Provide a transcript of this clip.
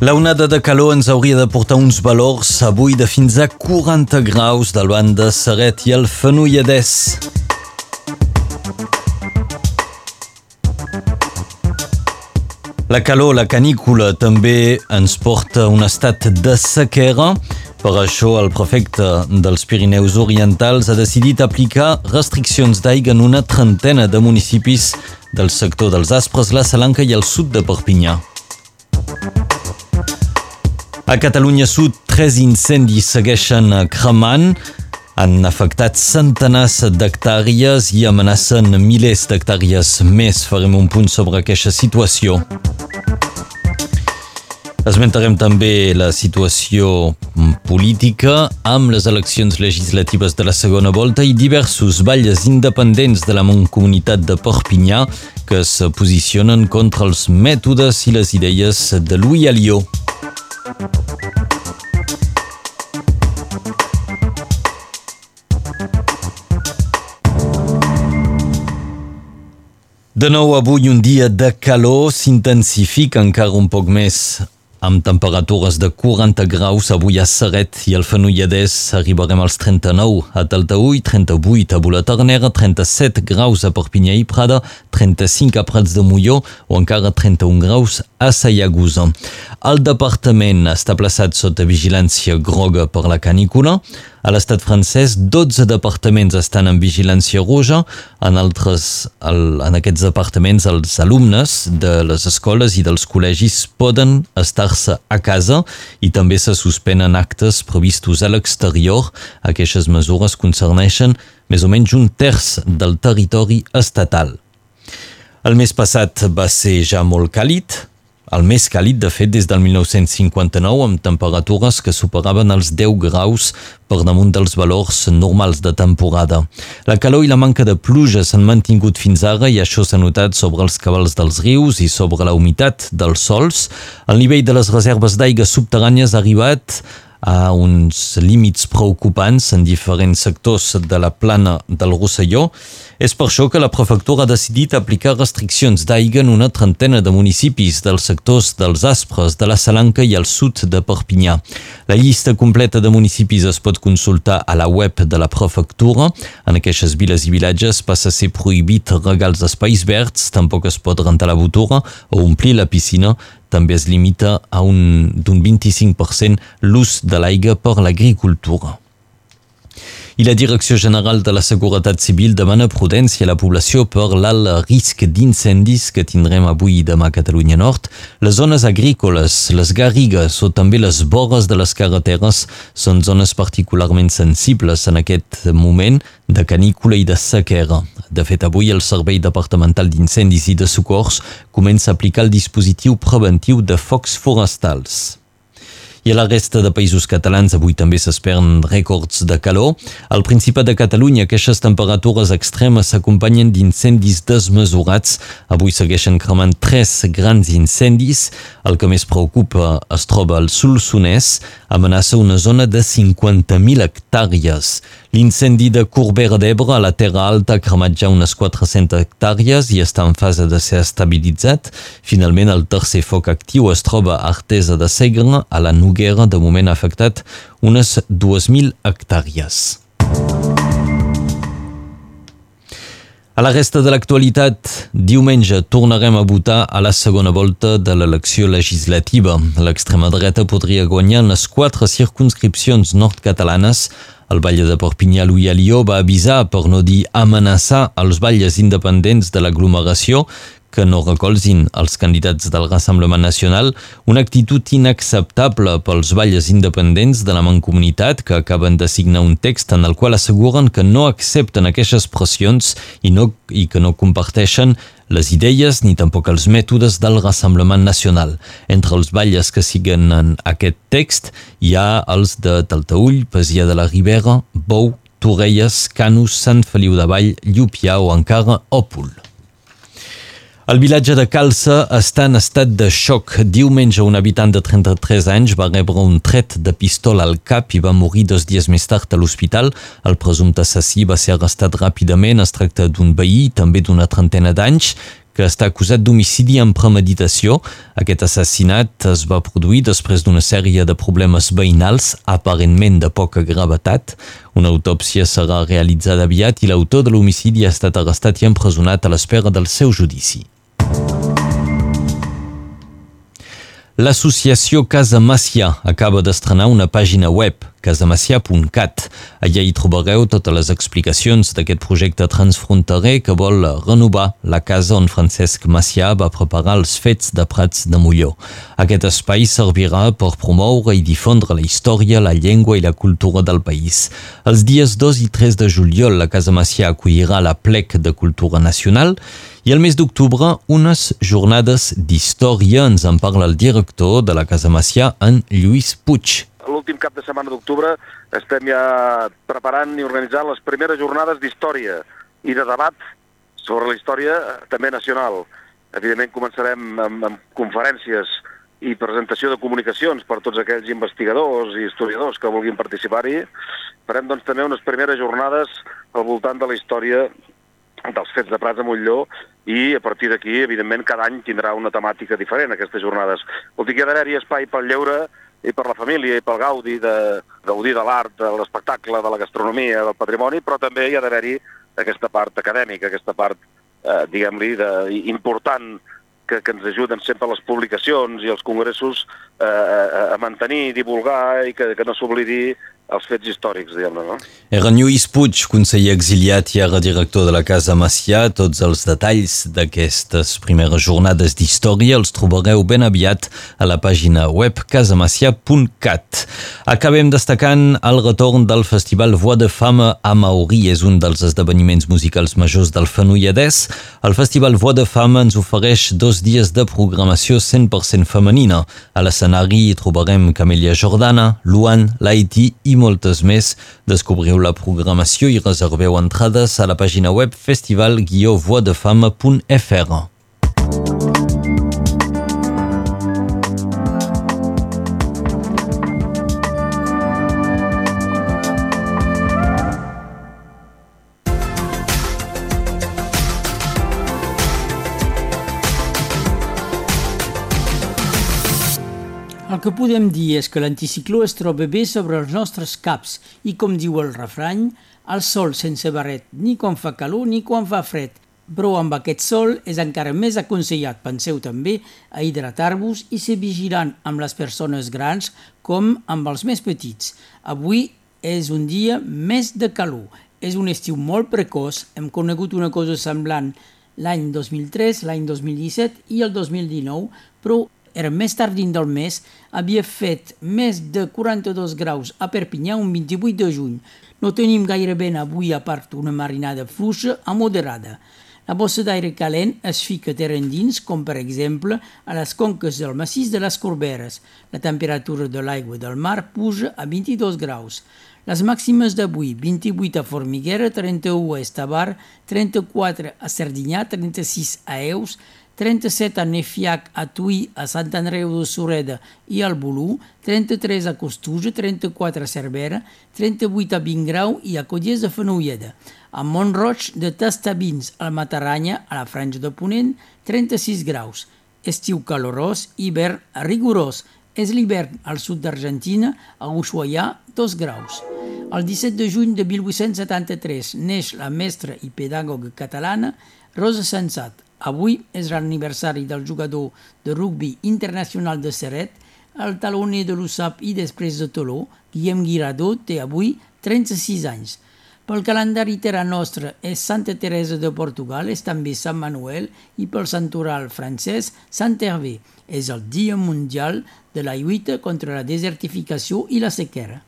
La onada de calor ens hauria de portar uns valors avui de fins a 40 graus banc de Serret i el Fenolladès. La calor, la canícula, també ens porta un estat de sequera. Per això, el prefecte dels Pirineus Orientals ha decidit aplicar restriccions d'aigua en una trentena de municipis del sector dels Aspres, la Salanca i el sud de Perpinyà. A Catalunya Sud, tres incendis segueixen cremant. Han afectat centenars d'hectàrees i amenacen milers d'hectàrees més. Farem un punt sobre aquesta situació. Esmentarem també la situació política amb les eleccions legislatives de la segona volta i diversos balles independents de la Mancomunitat de Perpinyà que es posicionen contra els mètodes i les idees de Louis Alió. De nou avui un dia de calor s'intensifica encara un poc més amb temperatures de 40 graus avui a Serret i al Fenolladès arribarem als 39, a Taltaúi 38, a Bulatarnera 37 graus a Perpinyà i Prada, 35 a Prats de Molló o encara 31 graus a Sayagusa. El departament està plaçat sota vigilància groga per la canícula. A l'estat francès, 12 departaments estan en vigilància roja. En, altres, el, en aquests departaments, els alumnes de les escoles i dels col·legis poden estar-se a casa i també se suspenen actes previstos a l'exterior. Aquestes mesures concerneixen més o menys un terç del territori estatal. El mes passat va ser ja molt càlid, el més càlid, de fet, des del 1959, amb temperatures que superaven els 10 graus per damunt dels valors normals de temporada. La calor i la manca de pluja s'han mantingut fins ara i això s'ha notat sobre els cabals dels rius i sobre la humitat dels sols. El nivell de les reserves d'aigua subterrànies ha arribat a uns límits preocupants en diferents sectors de la plana del Rosselló. És per això que la prefectura ha decidit aplicar restriccions d'aigua en una trentena de municipis dels sectors dels Aspres, de la Salanca i al sud de Perpinyà. La llista completa de municipis es pot consultar a la web de la prefectura. En aquestes viles i vilatges passa a ser prohibit regar els espais verds, tampoc es pot rentar la botura o omplir la piscina també es limita a un d'un 25% l'ús de l'aigua per l'agricultura. I la Direcció General de la Seguretat Civil demana prudència a la població per l'alt risc d'incendis que tindrem avui i demà a Catalunya Nord. Les zones agrícoles, les garrigues o també les vores de les carreteres són zones particularment sensibles en aquest moment de canícula i de sequera. De fet, avui el Servei Departamental d'Incendis i de Socors comença a aplicar el dispositiu preventiu de focs forestals. I a la resta de països catalans avui també s'esperen rècords de calor. Al Principat de Catalunya aquestes temperatures extremes s'acompanyen d'incendis desmesurats. Avui segueixen cremant tres grans incendis. El que més preocupa es troba al Solsonès, amenaça una zona de 50.000 hectàrees. L'incendi de Corbera d'Ebre a la Terra Alta ha cremat ja unes 400 hectàrees i està en fase de ser estabilitzat. Finalment, el tercer foc actiu es troba a Artesa de Segre, a la Noguera, de moment ha afectat unes 2.000 hectàrees. A la resta de l'actualitat, diumenge tornarem a votar a la segona volta de l'elecció legislativa. L'extrema dreta podria guanyar en les quatre circunscripcions nord-catalanes. El Valle de Perpinyà, Louis Alió, va avisar, per no dir amenaçar, els balles independents de l'aglomeració que no recolzin els candidats del Rassemblement Nacional, una actitud inacceptable pels balles independents de la Mancomunitat que acaben de signar un text en el qual asseguren que no accepten aquestes pressions i, no, i que no comparteixen les idees ni tampoc els mètodes del Rassemblement Nacional. Entre els balles que siguen en aquest text hi ha els de Taltaull, Pesia de la Ribera, Bou, Torrelles, Canus, Sant Feliu de Vall, Llupià o encara Òpol. El vilatge de Calça està en estat de xoc. Diumenge un habitant de 33 anys va rebre un tret de pistola al cap i va morir dos dies més tard a l'hospital. El presumpte assassí va ser arrestat ràpidament. Es tracta d'un veí, també d'una trentena d'anys, que està acusat d'homicidi amb premeditació. Aquest assassinat es va produir després d'una sèrie de problemes veïnals, aparentment de poca gravetat. Una autòpsia serà realitzada aviat i l'autor de l'homicidi ha estat arrestat i empresonat a l'espera del seu judici. L'associació Casa Macià acaba d'estrenar una pàgina web, casamacià.cat. Allà hi trobareu totes les explicacions d'aquest projecte transfronterer que vol renovar la casa on Francesc Macià va preparar els fets de Prats de Molló. Aquest espai servirà per promoure i difondre la història, la llengua i la cultura del país. Els dies 2 i 3 de juliol la Casa Macià acollirà la plec de cultura nacional i el mes d'octubre, unes jornades d'història. Ens en parla el director de la Casa Macià, en Lluís Puig. L'últim cap de setmana d'octubre estem ja preparant i organitzant les primeres jornades d'història i de debat sobre la història també nacional. Evidentment començarem amb, amb conferències i presentació de comunicacions per tots aquells investigadors i historiadors que vulguin participar-hi. Farem doncs també unes primeres jornades al voltant de la història dels fets de Prats de Montlló i a partir d'aquí, evidentment, cada any tindrà una temàtica diferent aquestes jornades. Vol dir que hi ha d'haver-hi espai pel lleure i per la família i pel gaudi de gaudir de l'art, de l'espectacle, de la gastronomia, del patrimoni, però també hi ha d'haver-hi aquesta part acadèmica, aquesta part, eh, diguem-li, important que, que ens ajuden sempre les publicacions i els congressos eh, a, a mantenir divulgar i que, que no s'oblidi els fets històrics, diguem-ne, no? Era Lluís Puig, conseller exiliat i ara director de la Casa Macià. Tots els detalls d'aquestes primeres jornades d'història els trobareu ben aviat a la pàgina web casamacià.cat. Acabem destacant el retorn del Festival Voix de Fama a Mauri. És un dels esdeveniments musicals majors del Fenolladès. El Festival Voix de Fama ens ofereix dos dies de programació 100% femenina. A l'escenari hi trobarem Camelia Jordana, Luan, Laiti i moltes més. Descobriu la programació i reserveu entrades a la pàgina web festival-voixdefama.fr. que podem dir és que l'anticicló es troba bé sobre els nostres caps i, com diu el refrany, el sol sense barret ni quan fa calor ni quan fa fred. Però amb aquest sol és encara més aconsellat, penseu també, a hidratar-vos i ser vigilant amb les persones grans com amb els més petits. Avui és un dia més de calor. És un estiu molt precoç, hem conegut una cosa semblant l'any 2003, l'any 2017 i el 2019, però era més tard dins del mes, havia fet més de 42 graus a Perpinyà un 28 de juny. No tenim gaire ben avui a part una marinada fluixa a moderada. La bossa d'aire calent es fica terra endins, com per exemple a les conques del massís de les Corberes. La temperatura de l'aigua del mar puja a 22 graus. Les màximes d'avui, 28 a Formiguera, 31 a Estavar, 34 a Serdinyà, 36 a Eus, 37 a Nefiac, a Tui, a Sant Andreu de Sureda i al Bolú, 33 a Costuja, 34 a Cervera, 38 a Vingrau i a Codies de Fenoulleda. A Montroig de Tastabins, al Mataranya, a la Franja de Ponent, 36 graus. Estiu calorós, hivern rigorós. És l'hivern al sud d'Argentina, a Ushuaia, 2 graus. El 17 de juny de 1873 neix la mestra i pedàgoga catalana Rosa Sensat, Avui és l'aniversari del jugador de rugby internacional de Seret, el taloner de l'USAP i després de Toló, Guillem Guirado, té avui 36 anys. Pel calendari terra nostre és Santa Teresa de Portugal, és també Sant Manuel i pel santoral francès Sant Hervé. És el Dia Mundial de la lluita contra la desertificació i la sequera.